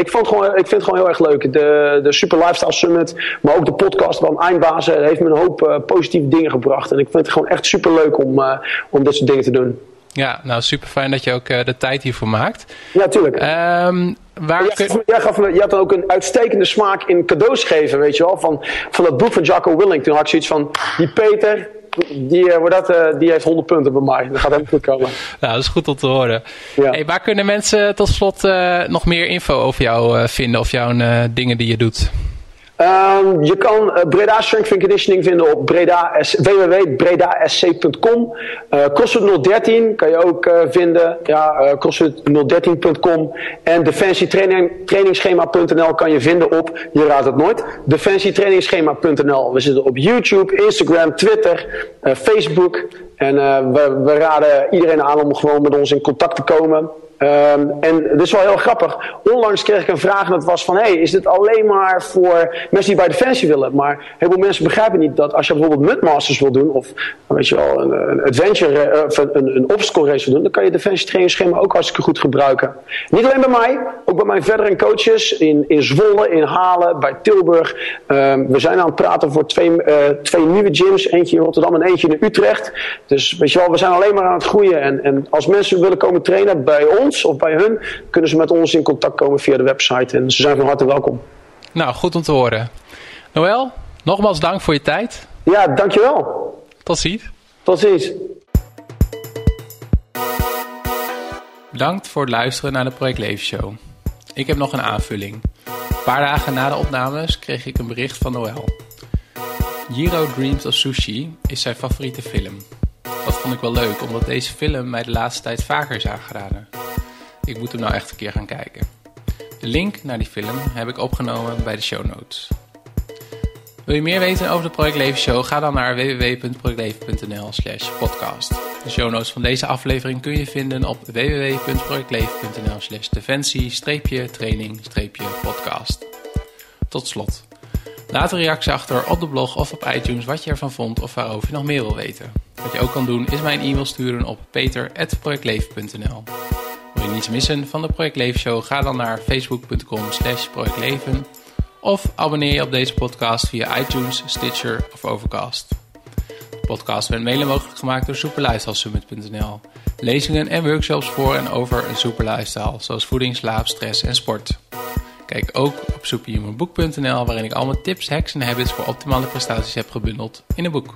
ik, vond gewoon, ik vind het gewoon heel erg leuk. De, de Super Lifestyle Summit, maar ook de podcast van Eindbazen, heeft me een hoop positieve dingen gebracht. En ik vind het gewoon echt super leuk om, om dit soort dingen te doen. Ja, nou super fijn dat je ook de tijd hiervoor maakt. Ja, tuurlijk. Um, Waar jij, gaf, jij, gaf, je had ook een uitstekende smaak in cadeaus geven, weet je wel. Van, van dat boek van Jacco Willing. Toen had ik zoiets van, die Peter, die, uh, dat, uh, die heeft 100 punten bij mij. Dat gaat helemaal goed komen. Nou, dat is goed om te horen. Ja. Hey, waar kunnen mensen tot slot uh, nog meer info over jou vinden? Of jouw dingen die je doet? Um, je kan uh, Breda Strength and Conditioning vinden op www.bredasc.com. Uh, CrossFit 013 kan je ook uh, vinden. Ja, CrossFit013.com. En defensietrainingsschema.nl kan je vinden op, je raadt het nooit, defensietrainingsschema.nl. We zitten op YouTube, Instagram, Twitter, Facebook. En we, we raden iedereen aan om gewoon met ons in contact te komen. Um, en dat is wel heel grappig. Onlangs kreeg ik een vraag en dat was van... Hey, is dit alleen maar voor mensen die bij Defensie willen? Maar heel veel mensen begrijpen niet dat als je bijvoorbeeld Mudmasters wil doen... of weet je wel, een, een adventure uh, of een, een obstacle race wil doen... dan kan je Defensie trainingsschema ook hartstikke goed gebruiken. Niet alleen bij mij, ook bij mijn verdere coaches in, in Zwolle, in Halen, bij Tilburg. Um, we zijn aan het praten voor twee, uh, twee nieuwe gyms. Eentje in Rotterdam en eentje in Utrecht. Dus weet je wel, we zijn alleen maar aan het groeien. En, en als mensen willen komen trainen bij ons of bij hun, kunnen ze met ons in contact komen via de website. En ze zijn van harte welkom. Nou, goed om te horen. Noël, nogmaals dank voor je tijd. Ja, dankjewel. Tot ziens. Tot ziens. Bedankt voor het luisteren naar de Project Leven Show. Ik heb nog een aanvulling. Een paar dagen na de opnames kreeg ik een bericht van Noël. Jiro Dreams of Sushi is zijn favoriete film. Dat vond ik wel leuk, omdat deze film mij de laatste tijd vaker is aangeraden. Ik moet hem nou echt een keer gaan kijken. De link naar die film heb ik opgenomen bij de show notes. Wil je meer weten over de Project Leven Show? Ga dan naar www.projectleven.nl slash podcast. De show notes van deze aflevering kun je vinden op www.projectleven.nl slash defensie-training-podcast. Tot slot. Laat een reactie achter op de blog of op iTunes wat je ervan vond of waarover je nog meer wil weten. Wat je ook kan doen is mij een e-mail sturen op peter.projectleven.nl Wil je niets missen van de Project Leven Show? Ga dan naar facebook.com slash projectleven of abonneer je op deze podcast via iTunes, Stitcher of Overcast. De podcast werd mede mogelijk gemaakt door superlifestylesummit.nl. Lezingen en workshops voor en over een super lifestyle, zoals voeding, slaap, stress en sport. Kijk ook op superhumanboek.nl waarin ik al mijn tips, hacks en habits voor optimale prestaties heb gebundeld in een boek.